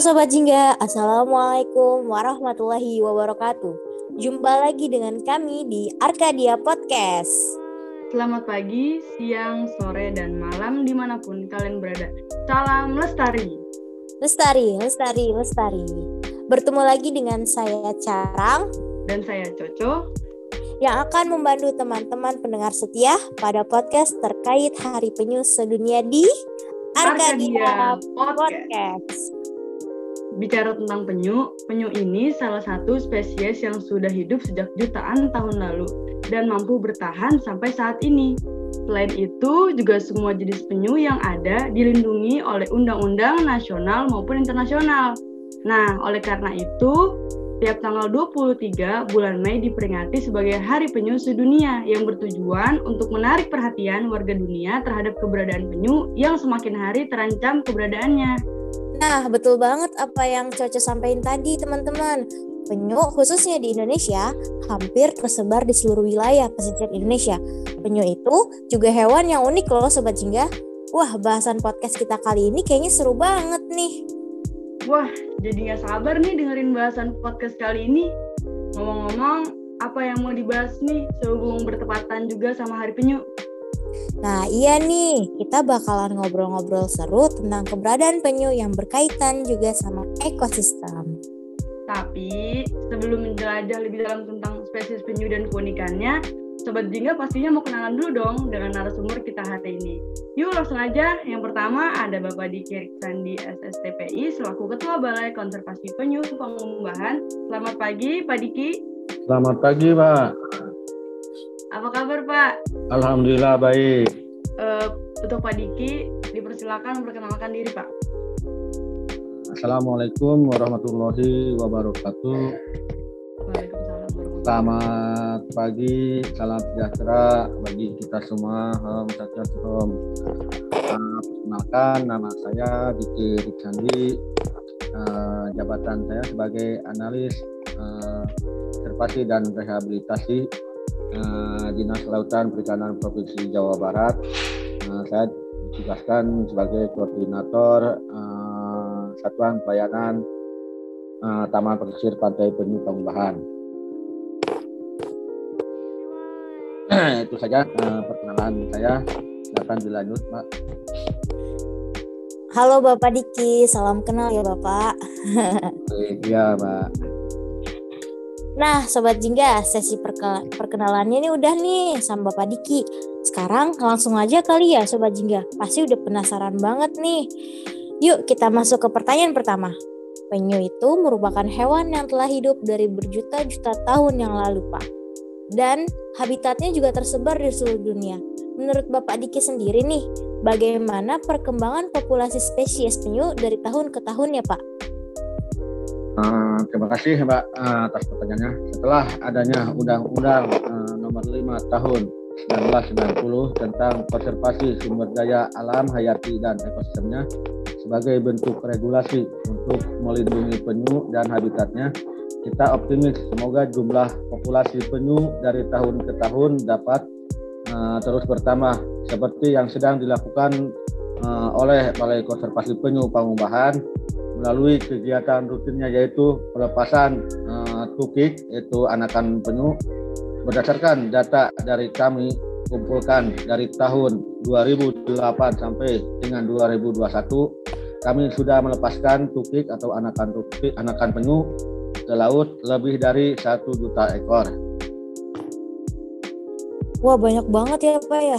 Sobat Jingga, Assalamualaikum warahmatullahi wabarakatuh. Jumpa lagi dengan kami di Arkadia Podcast. Selamat pagi, siang, sore, dan malam di mana pun kalian berada. Salam lestari. Lestari, lestari, lestari. Bertemu lagi dengan saya Carang Dan saya Coco. yang akan membantu teman-teman pendengar setia pada podcast terkait Hari Penyu Sedunia di Arkadia Arkadia Podcast. Podcast. Bicara tentang penyu, penyu ini salah satu spesies yang sudah hidup sejak jutaan tahun lalu dan mampu bertahan sampai saat ini. Selain itu, juga semua jenis penyu yang ada dilindungi oleh undang-undang nasional maupun internasional. Nah, oleh karena itu, tiap tanggal 23 bulan Mei diperingati sebagai Hari Penyu Sedunia yang bertujuan untuk menarik perhatian warga dunia terhadap keberadaan penyu yang semakin hari terancam keberadaannya. Nah, betul banget apa yang Coco sampaikan tadi, teman-teman. Penyu, khususnya di Indonesia, hampir tersebar di seluruh wilayah pesisir Indonesia. Penyu itu juga hewan yang unik loh, Sobat Jingga. Wah, bahasan podcast kita kali ini kayaknya seru banget nih. Wah, jadi nggak sabar nih dengerin bahasan podcast kali ini. Ngomong-ngomong, apa yang mau dibahas nih sehubung bertepatan juga sama Hari Penyu? Nah, iya nih, kita bakalan ngobrol-ngobrol seru tentang keberadaan penyu yang berkaitan juga sama ekosistem. Tapi sebelum menjelajah lebih dalam tentang spesies penyu dan keunikannya, Sobat Jingga pastinya mau kenalan dulu dong dengan narasumber kita hari ini. Yuk langsung aja. Yang pertama ada Bapak Diki Riksandi SSTPI selaku Ketua Balai Konservasi Penyu Pengumbahan. Selamat pagi Pak Diki. Selamat pagi, Pak. Apa kabar Pak? Alhamdulillah baik. Eh, untuk Pak Diki, dipersilakan memperkenalkan diri Pak. Assalamualaikum warahmatullahi wabarakatuh. Waalaikumsalam warahmatullahi Selamat pagi, salam sejahtera bagi kita semua. Om Satyatrom. Uh, perkenalkan nama saya Diki Riksandi. Uh, jabatan saya sebagai analis uh, konservasi dan rehabilitasi uh, Dinas Kelautan Perikanan Provinsi Jawa Barat. Uh, saya ditugaskan sebagai koordinator uh, Satuan Pelayanan uh, Taman Pesisir Pantai Penyu Pengumbahan. Itu saja uh, perkenalan saya. Silakan dilanjut, Pak. Halo Bapak Diki, salam kenal ya Bapak. Iya, Pak. Nah, Sobat Jingga, sesi perke- perkenalannya ini udah nih sama Bapak Diki. Sekarang langsung aja kali ya Sobat Jingga. Pasti udah penasaran banget nih. Yuk kita masuk ke pertanyaan pertama. Penyu itu merupakan hewan yang telah hidup dari berjuta-juta tahun yang lalu, Pak. Dan habitatnya juga tersebar di seluruh dunia. Menurut Bapak Diki sendiri nih, bagaimana perkembangan populasi spesies penyu dari tahun ke tahun ya, Pak? Uh, terima kasih Mbak uh, atas pertanyaannya. Setelah adanya Undang-Undang uh, Nomor 5 Tahun 1990 tentang konservasi sumber daya alam hayati dan ekosistemnya sebagai bentuk regulasi untuk melindungi penyu dan habitatnya, kita optimis semoga jumlah populasi penyu dari tahun ke tahun dapat terus bertambah seperti yang sedang dilakukan oleh Balai Konservasi Penyu Pangumbahan melalui kegiatan rutinnya yaitu pelepasan uh, tukik yaitu anakan penyu berdasarkan data dari kami kumpulkan dari tahun 2008 sampai dengan 2021 kami sudah melepaskan tukik atau anakan tukik anakan penyu ke laut lebih dari satu juta ekor. Wah banyak banget ya Pak ya.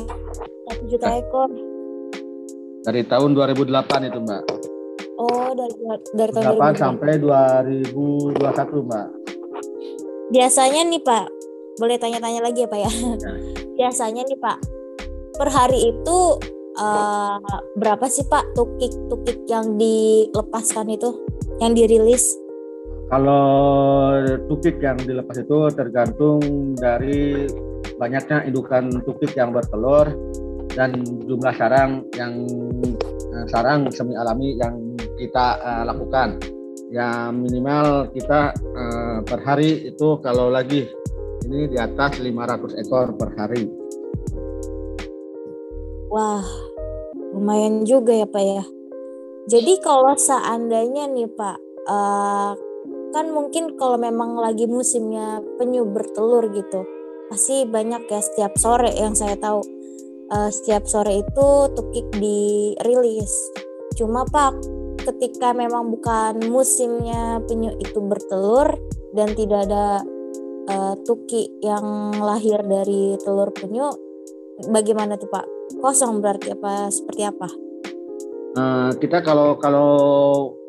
Satu juta Eh. ekor. Dari tahun 2008 itu Mbak. Oh dari dari tahun 2008. 2008 sampai 2021 Mbak. Biasanya nih Pak, boleh tanya-tanya lagi ya Pak ya. Biasanya nih Pak, per hari itu eh, berapa sih Pak tukik-tukik yang dilepaskan itu, yang dirilis? Kalau tukik yang dilepas itu tergantung dari banyaknya indukan tukik yang bertelur dan jumlah sarang yang eh, sarang semi alami yang kita eh, lakukan. Ya minimal kita eh, per hari itu kalau lagi ini di atas 500 ekor per hari. Wah, lumayan juga ya Pak ya. Jadi kalau seandainya nih Pak, uh, kan mungkin kalau memang lagi musimnya penyu bertelur gitu, pasti banyak ya setiap sore yang saya tahu. Uh, setiap sore itu tukik dirilis. Cuma Pak, ketika memang bukan musimnya penyu itu bertelur dan tidak ada uh, tuki yang lahir dari telur penyu, bagaimana tuh Pak? Kosong berarti apa seperti apa? Uh, kita kalau kalau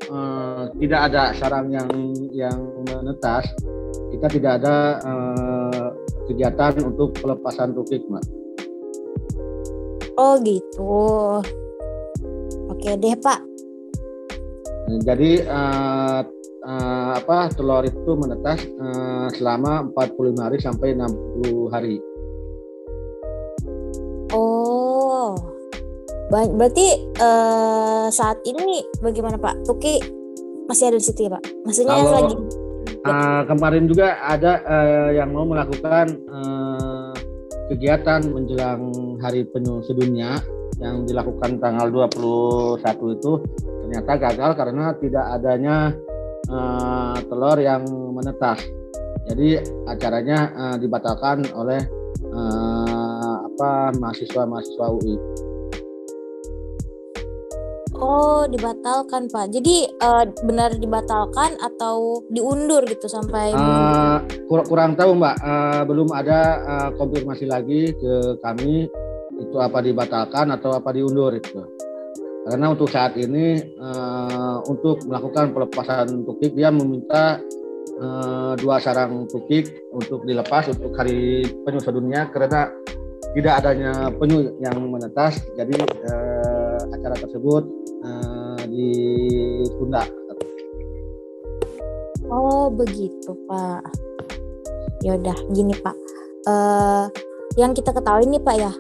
uh, tidak ada sarang yang yang menetas, kita tidak ada uh, kegiatan untuk pelepasan tukik, Mbak. Oh gitu. Oke deh, Pak. Jadi uh, uh, apa telur itu menetas uh, selama 45 hari sampai 60 hari. Berarti uh, saat ini bagaimana Pak? Tuki masih ada di situ ya Pak? Maksudnya Kalau, lagi uh, kemarin juga ada uh, yang mau melakukan uh, kegiatan menjelang Hari Penyu Sedunia yang dilakukan tanggal 21 itu ternyata gagal karena tidak adanya uh, telur yang menetas. Jadi acaranya uh, dibatalkan oleh uh, apa mahasiswa-mahasiswa UI. Oh, dibatalkan Pak. Jadi uh, benar dibatalkan atau diundur gitu sampai? Uh, kurang, kurang tahu Mbak. Uh, belum ada uh, konfirmasi lagi ke kami itu apa dibatalkan atau apa diundur itu. Karena untuk saat ini uh, untuk melakukan pelepasan tukik dia meminta uh, dua sarang tukik untuk dilepas untuk hari penyu sedunia karena tidak adanya penyu yang menetas. Jadi uh, acara tersebut uh, ditunda. Oh begitu Pak. Yaudah gini Pak. Uh, yang kita ketahui nih Pak ya,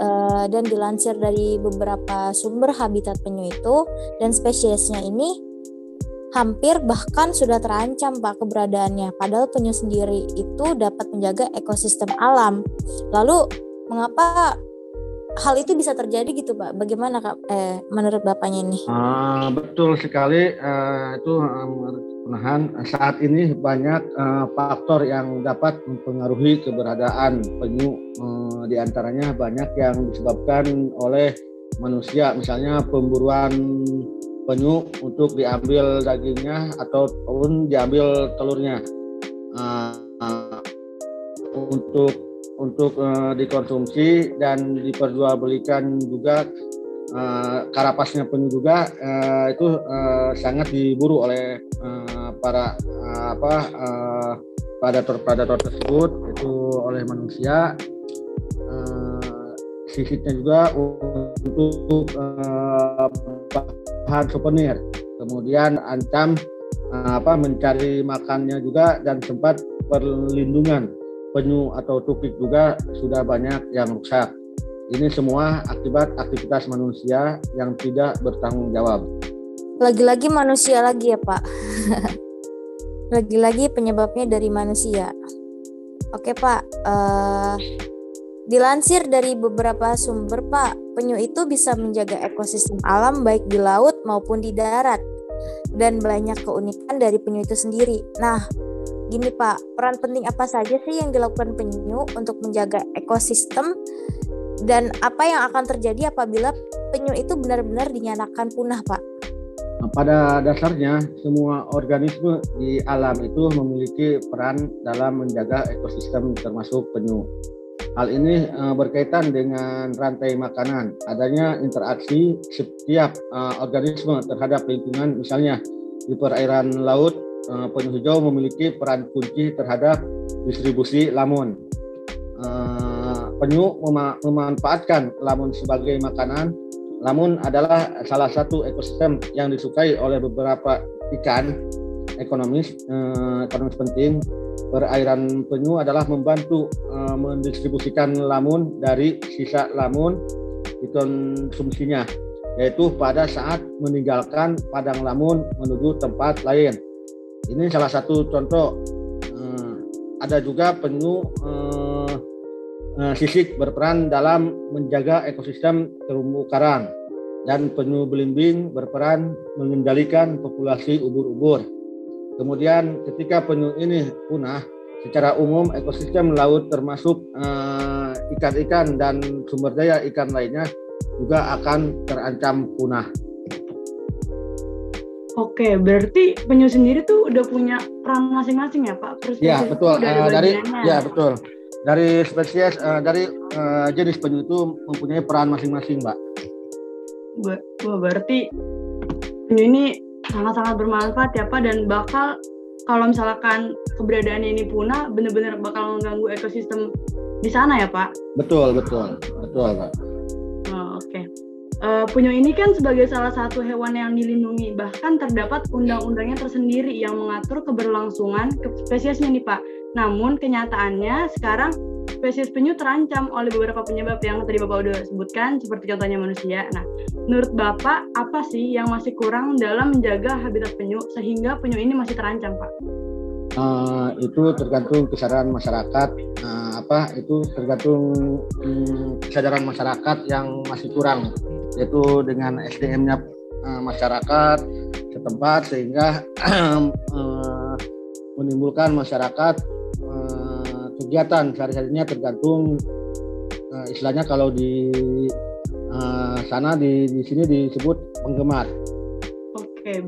uh, dan dilansir dari beberapa sumber habitat penyu itu dan spesiesnya ini hampir bahkan sudah terancam Pak keberadaannya. Padahal penyu sendiri itu dapat menjaga ekosistem alam. Lalu mengapa hal itu bisa terjadi gitu Pak. Bagaimana Kak? Eh menurut Bapaknya ini? Uh, betul sekali. Uh, itu penahan saat ini banyak uh, faktor yang dapat mempengaruhi keberadaan penyu. Uh, di antaranya banyak yang disebabkan oleh manusia. Misalnya pemburuan penyu untuk diambil dagingnya ataupun diambil telurnya. Uh, untuk untuk uh, dikonsumsi dan diperjualbelikan juga uh, karapasnya pun juga uh, itu uh, sangat diburu oleh uh, para uh, apa uh, predator-predator tersebut. Itu oleh manusia. Uh, sisitnya juga untuk uh, bahan souvenir. Kemudian ancam uh, apa mencari makannya juga dan sempat perlindungan penyu atau tukik juga sudah banyak yang rusak. Ini semua akibat aktivitas manusia yang tidak bertanggung jawab. Lagi-lagi manusia lagi ya Pak. Lagi-lagi penyebabnya dari manusia. Oke Pak, uh, dilansir dari beberapa sumber Pak, penyu itu bisa menjaga ekosistem alam baik di laut maupun di darat dan banyak keunikan dari penyu itu sendiri. Nah, Gini Pak, peran penting apa saja sih yang dilakukan penyu untuk menjaga ekosistem dan apa yang akan terjadi apabila penyu itu benar-benar dinyatakan punah Pak? Nah, pada dasarnya semua organisme di alam itu memiliki peran dalam menjaga ekosistem termasuk penyu. Hal ini uh, berkaitan dengan rantai makanan. Adanya interaksi setiap uh, organisme terhadap lingkungan, misalnya di perairan laut uh, penyu hijau memiliki peran kunci terhadap distribusi lamun. Uh, penyu mem memanfaatkan lamun sebagai makanan. Lamun adalah salah satu ekosistem yang disukai oleh beberapa ikan ekonomis. Ekonomis penting perairan penyu adalah membantu mendistribusikan lamun dari sisa lamun dikonsumsinya yaitu pada saat meninggalkan padang lamun menuju tempat lain. Ini salah satu contoh. Eh, ada juga penyu eh, eh, sisik berperan dalam menjaga ekosistem terumbu karang. dan penyu belimbing berperan mengendalikan populasi ubur-ubur. Kemudian ketika penyu ini punah, secara umum ekosistem laut termasuk eh, ikan-ikan uh, dan sumber daya ikan lainnya juga akan terancam punah. Oke, berarti penyu sendiri tuh udah punya peran masing-masing ya Pak? Iya betul. Uh, dari ya betul. Dari spesies uh, dari uh, jenis penyu itu mempunyai peran masing-masing, Mbak. Wah, berarti penyu ini sangat-sangat bermanfaat ya Pak dan bakal kalau misalkan keberadaan ini punah benar-benar bakal mengganggu ekosistem di sana ya Pak? Betul, betul. Betul, Pak. Uh, ini kan sebagai salah satu hewan yang dilindungi, bahkan terdapat undang-undangnya tersendiri yang mengatur keberlangsungan spesiesnya nih Pak. Namun kenyataannya sekarang spesies penyu terancam oleh beberapa penyebab yang tadi Bapak udah sebutkan, seperti contohnya manusia. Nah, menurut Bapak apa sih yang masih kurang dalam menjaga habitat penyu sehingga penyu ini masih terancam Pak? Uh, itu tergantung kesadaran masyarakat uh, apa itu tergantung um, kesadaran masyarakat yang masih kurang yaitu dengan SDM-nya uh, masyarakat setempat sehingga uh, menimbulkan masyarakat uh, kegiatan sehari-harinya tergantung uh, istilahnya kalau di uh, sana di di sini disebut penggemar. Oke,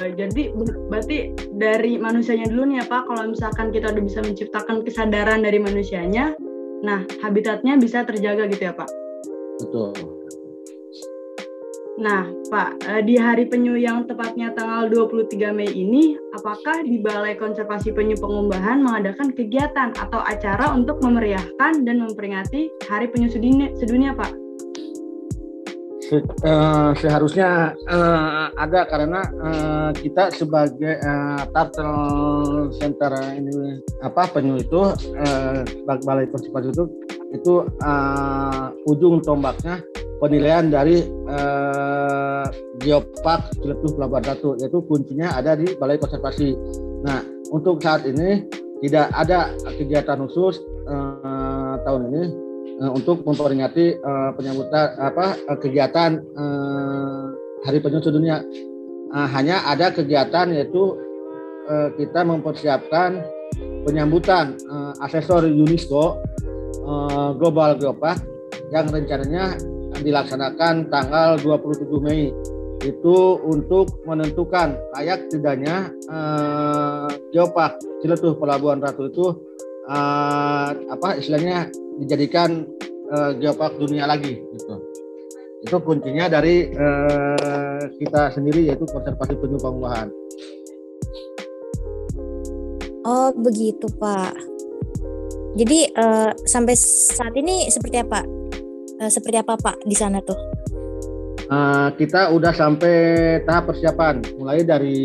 jadi berarti dari manusianya dulu nih ya Pak, kalau misalkan kita udah bisa menciptakan kesadaran dari manusianya, nah habitatnya bisa terjaga gitu ya Pak? Betul. Nah, Pak, eh, di Hari Penyu yang tepatnya tanggal 23 Mei ini, apakah di Balai Konservasi Penyu Pengumbahan mengadakan kegiatan atau acara untuk memeriahkan dan memperingati Hari Penyu Sedunia, sedunia Pak? Se uh, seharusnya uh, ada karena uh, kita sebagai uh, turtle center ini apa penyu itu uh, balai konservasi itu itu uh, ujung tombaknya penilaian dari uh, Geopark Ciletuh Pelabuhan Ratu yaitu kuncinya ada di Balai Konservasi. Nah untuk saat ini tidak ada kegiatan khusus uh, tahun ini uh, untuk memperingati uh, penyambutan apa uh, kegiatan uh, Hari Penyu Sedunia. Uh, hanya ada kegiatan yaitu uh, kita mempersiapkan penyambutan uh, asesor UNESCO uh, Global Geopark yang rencananya dilaksanakan tanggal 27 Mei itu untuk menentukan layak tidaknya eh, Geopark Ciletuh Pelabuhan Ratu itu eh, apa istilahnya dijadikan eh, Geopark dunia lagi gitu. Itu kuncinya dari eh, kita sendiri yaitu konservasi penyu pengolahan. Oh begitu Pak. Jadi eh, sampai saat ini seperti apa uh, seperti apa Pak di sana tuh? Uh, kita udah sampai tahap persiapan, mulai dari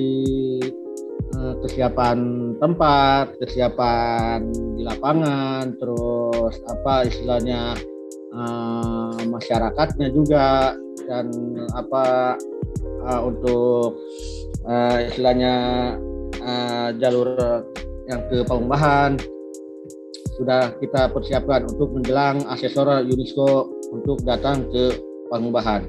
uh, kesiapan tempat, kesiapan di lapangan, terus apa istilahnya uh, masyarakatnya juga dan apa uh, untuk uh, istilahnya uh, jalur yang ke Pengumbahan sudah kita persiapkan untuk menjelang asesor UNESCO untuk datang ke Pangumbahan.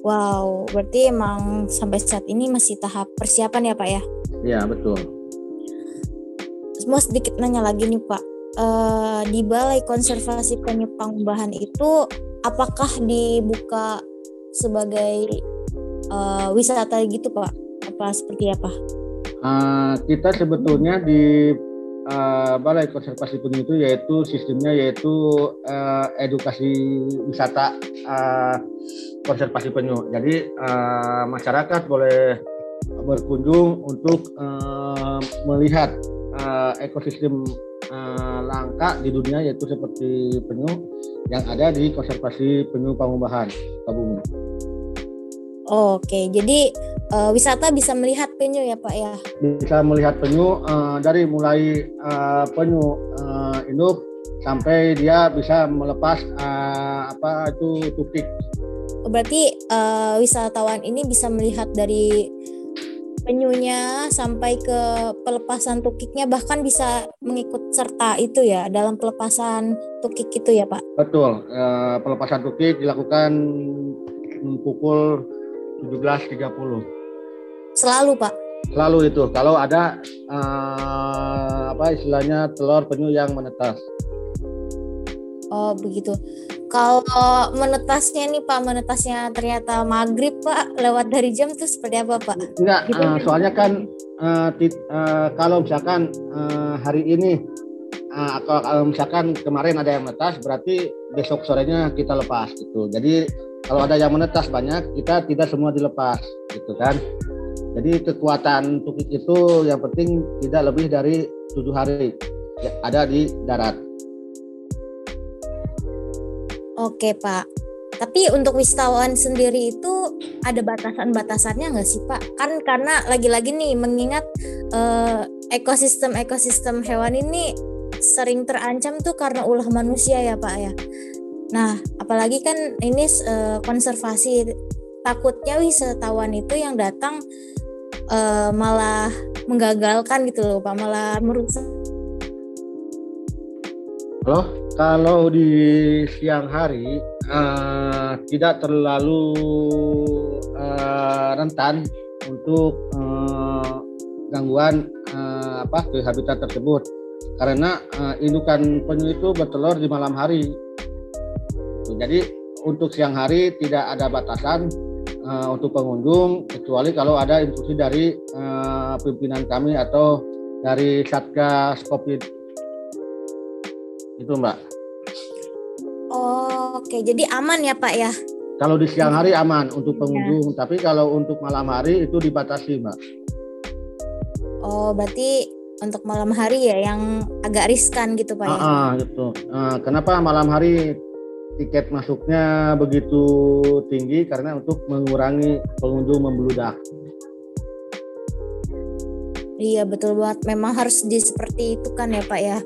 Wow, berarti emang sampai saat ini masih tahap persiapan ya Pak ya? Iya betul. Mau sedikit nanya lagi nih Pak, uh, di Balai Konservasi Penyu Pangumbahan itu apakah dibuka sebagai uh, wisata gitu Pak? Apa seperti apa? Uh, kita sebetulnya di balai konservasi penyu itu yaitu sistemnya yaitu uh, edukasi wisata uh, konservasi penyu. Jadi uh, masyarakat boleh berkunjung untuk uh, melihat uh, ekosistem uh, langka di dunia yaitu seperti penyu yang ada di konservasi penyu Pangumbahan, Kabumi. Oke, jadi uh, wisata bisa melihat penyu ya Pak ya? Bisa melihat penyu uh, dari mulai uh, penyu uh, induk sampai dia bisa melepas uh, apa itu tukik. Oh, berarti uh, wisatawan ini bisa melihat dari penyunya sampai ke pelepasan tukiknya bahkan bisa mengikut serta itu ya dalam pelepasan tukik itu ya Pak. Betul, eh, pelepasan tukik dilakukan pukul 17.30. Selalu Pak. Selalu itu. Kalau ada eh, apa istilahnya telur penyu yang menetas. Oh begitu. Kalau menetasnya nih Pak, menetasnya ternyata maghrib Pak, lewat dari jam tuh seperti apa Pak? Enggak, uh, soalnya kan uh, tit, uh, kalau misalkan uh, hari ini uh, atau kalau misalkan kemarin ada yang menetas, berarti besok sorenya kita lepas gitu. Jadi kalau ada yang menetas banyak, kita tidak semua dilepas gitu kan. Jadi kekuatan tukik itu yang penting tidak lebih dari tujuh hari ya, ada di darat. Oke Pak. Tapi untuk wisatawan sendiri itu ada batasan-batasannya nggak sih Pak? Kan karena lagi-lagi nih mengingat uh, ekosistem-ekosistem hewan ini sering terancam tuh karena ulah manusia ya Pak ya. Nah, apalagi kan ini uh, konservasi takutnya wisatawan itu yang datang uh, malah menggagalkan gitu loh Pak, malah merusak. Halo? Kalau di siang hari uh, tidak terlalu uh, rentan untuk uh, gangguan uh, apa ke habitat tersebut karena uh, indukan penyu itu bertelur di malam hari. Jadi untuk siang hari tidak ada batasan uh, untuk pengunjung kecuali kalau ada instruksi dari uh, pimpinan kami atau dari Satgas Covid itu mbak. Oh, oke, jadi aman ya pak ya? Kalau di siang hari aman untuk iya. pengunjung, ya. tapi kalau untuk malam hari itu dibatasi mbak. Oh, berarti untuk malam hari ya yang agak riskan gitu pak? ya? Ah, gitu. Uh, kenapa malam hari tiket masuknya begitu tinggi? Karena untuk mengurangi pengunjung membeludak. Iya betul banget. Memang harus di seperti itu kan ya Pak ya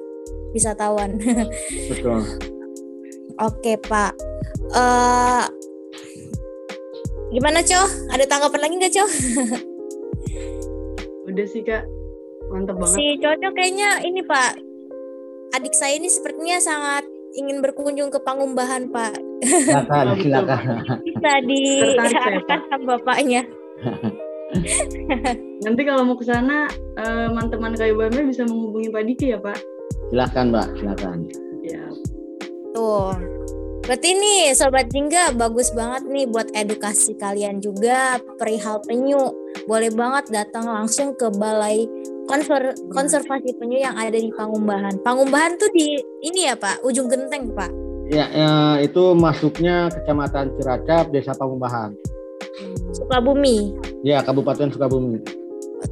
wisatawan. Betul. Oke Pak. Uh, gimana Coh? Ada tanggapan lagi nggak Coh? Udah sih Kak. Mantap banget. Si Coco kayaknya ini Pak. Adik saya ini sepertinya sangat ingin berkunjung ke Pangumbahan Pak. Silakan, silakan. Bisa diarahkan sama bapaknya. Nanti kalau mau ke sana, uh, teman-teman kayu bisa menghubungi Pak Diki ya Pak. Silahkan Mbak, silahkan. Ya. Tuh. Berarti nih Sobat Jingga bagus banget nih buat edukasi kalian juga perihal penyu. Boleh banget datang langsung ke Balai Konser Konservasi Penyu yang ada di Pangumbahan. Pangumbahan tuh di ini ya Pak, ujung genteng Pak. Ya, ya itu masuknya Kecamatan Ciracap, Desa Pangumbahan. Sukabumi. Ya, Kabupaten Sukabumi.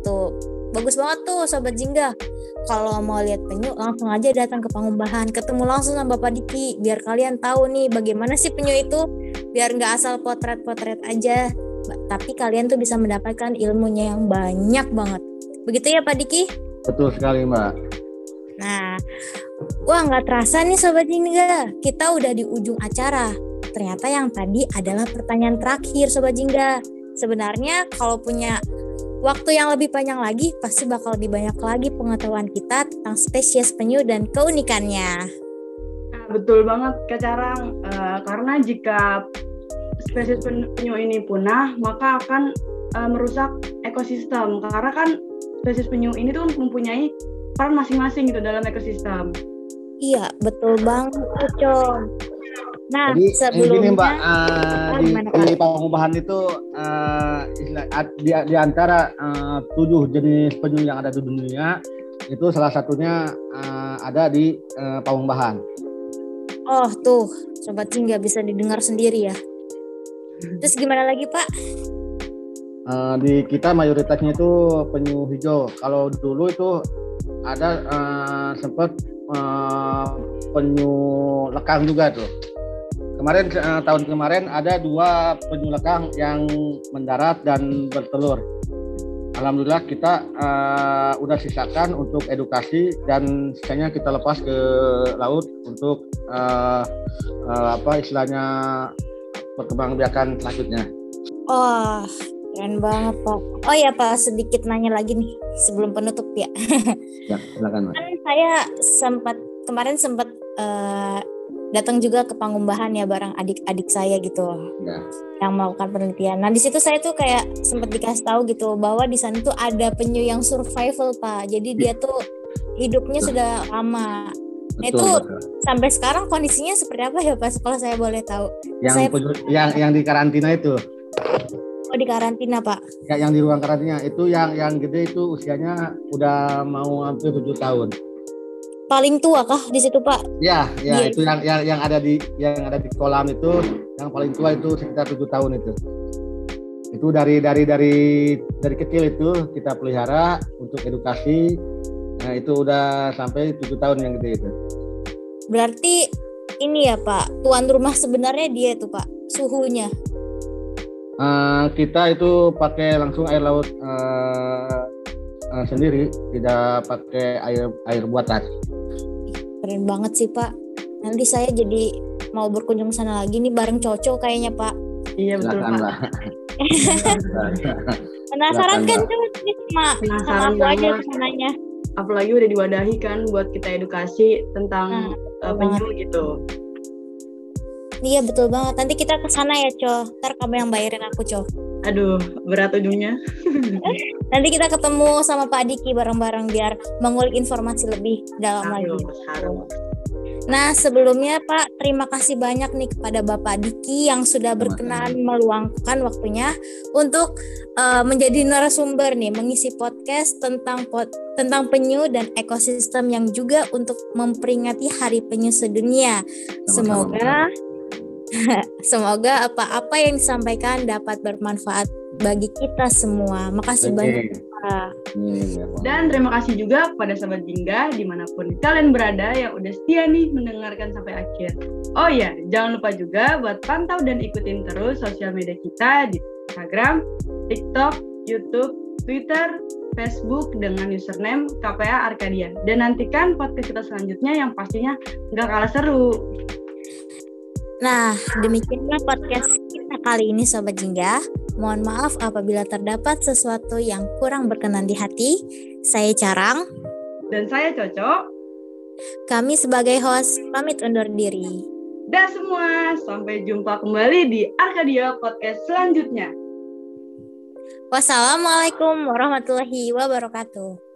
Tuh, bagus banget tuh Sobat Jingga kalau mau lihat penyu langsung aja datang ke Pangumbahan ketemu langsung sama Bapak Diki biar kalian tahu nih bagaimana sih penyu itu biar nggak asal potret-potret aja tapi kalian tuh bisa mendapatkan ilmunya yang banyak banget begitu ya Pak Diki? Betul sekali Mbak. Nah wah nggak terasa nih Sobat Jingga. Kita udah di ujung acara. Ternyata yang tadi adalah pertanyaan terakhir Sobat Jingga. Sebenarnya kalau punya waktu yang lebih panjang lagi pasti bakal lebih banyak lagi pengetahuan kita tentang spesies penyu dan keunikannya. Nah, betul banget Kak Carang, uh, karena jika spesies penyu ini punah, maka akan uh, merusak ekosistem. Karena kan spesies penyu ini tuh mempunyai peran masing-masing gitu dalam ekosistem. Iya, betul banget, Cong. Nah, Jadi sebelumnya gini Mbak uh, di, di pengubahan itu uh, di, di antara uh, tujuh jenis penyu yang ada di dunia itu salah satunya uh, ada di uh, Pangumbahan. Oh tuh, sobat sih nggak bisa didengar sendiri ya. Terus gimana lagi Pak? Uh, di kita mayoritasnya itu penyu hijau. Kalau dulu itu ada uh, sempat uh, penyu lekang juga tuh kemarin uh, tahun kemarin ada dua penyu lekang yang mendarat dan bertelur. Alhamdulillah kita uh, udah sisakan untuk edukasi dan sisanya kita lepas ke laut untuk uh, uh, apa istilahnya perkembangbiakan selanjutnya. Oh, Keren banget Pak. Oh ya Pak, sedikit nanya lagi nih sebelum penutup ya. Ya, silakan Mas. kan saya sempat kemarin sempat eh, datang juga ke Pangumbahan ya bareng adik-adik saya gitu Ya. yang melakukan penelitian. Nah di situ saya tuh kayak sempat dikasih tahu gitu bahwa di sana tuh ada penyu yang survival Pak. Jadi dia tuh hidupnya sudah lama. Nah, Betul, itu- betul. Sampai sekarang kondisinya seperti apa ya Pak? Kalau saya boleh tahu. Yang saya- yang yang di karantina itu, Oh di karantina Pak. ya, yang di ruang karantina itu yang yang gede itu usianya udah mau hampir tujuh tahun. Paling tua kah di situ Pak? Ya, ya Iya. itu yang yang yang ada di yang ada di kolam itu yang paling tua itu sekitar tujuh tahun itu. Itu dari dari dari dari kecil itu kita pelihara untuk edukasi. Nah itu udah sampai tujuh tahun yang gede itu. Berarti ini ya Pak, tuan rumah sebenarnya dia itu Pak, suhunya. Eh, kita itu pakai langsung air laut eh, eh, sendiri, tidak pakai air air buatan. Keren banget sih Pak. Nanti saya jadi mau berkunjung sana lagi nih bareng Coco kayaknya Pak. Iya betul Silakan Pak. Penasaran kan Ini sama, aku aja sebenarnya. Apalagi udah diwadahi kan buat kita edukasi tentang Nah, uh, penyu gitu. Iya betul banget. Nanti kita ke sana ya Co. Ntar kamu yang bayarin aku Co. Aduh, berat ujungnya. Nanti kita ketemu sama Pak Diki bareng-bareng biar mengulik informasi lebih dalam lagi. Harus, harus. Nah, sebelumnya Pak, terima kasih banyak nih kepada Bapak Diki yang sudah berkenan meluangkan waktunya untuk eh, menjadi narasumber nih, mengisi podcast tentang pot- tentang penyu dan ekosistem yang juga untuk memperingati Hari Penyu Sedunia. Semoga semoga apa-apa yang disampaikan dapat bermanfaat bagi kita semua. Makasih banyak Pak. Iya, Dan terima kasih juga kepada sahabat Jingga di mana pun kalian berada yang udah setia nih mendengarkan sampai akhir. Oh iya, jangan lupa juga buat pantau dan ikutin terus sosial media kita di Instagram, TikTok, YouTube, Twitter, Facebook dengan username KPA Arkadia. Dan nantikan podcast kita selanjutnya yang pastinya nggak kalah seru. Nah, demikianlah podcast kita kali ini Sobat Jingga. Mohon maaf apabila terdapat sesuatu yang kurang berkenan di hati. Saya Carang, Dan saya Coco. kami sebagai host pamit undur diri. Dah semua, sampai jumpa kembali di Arkadia Podcast selanjutnya. Wassalamualaikum warahmatullahi wabarakatuh.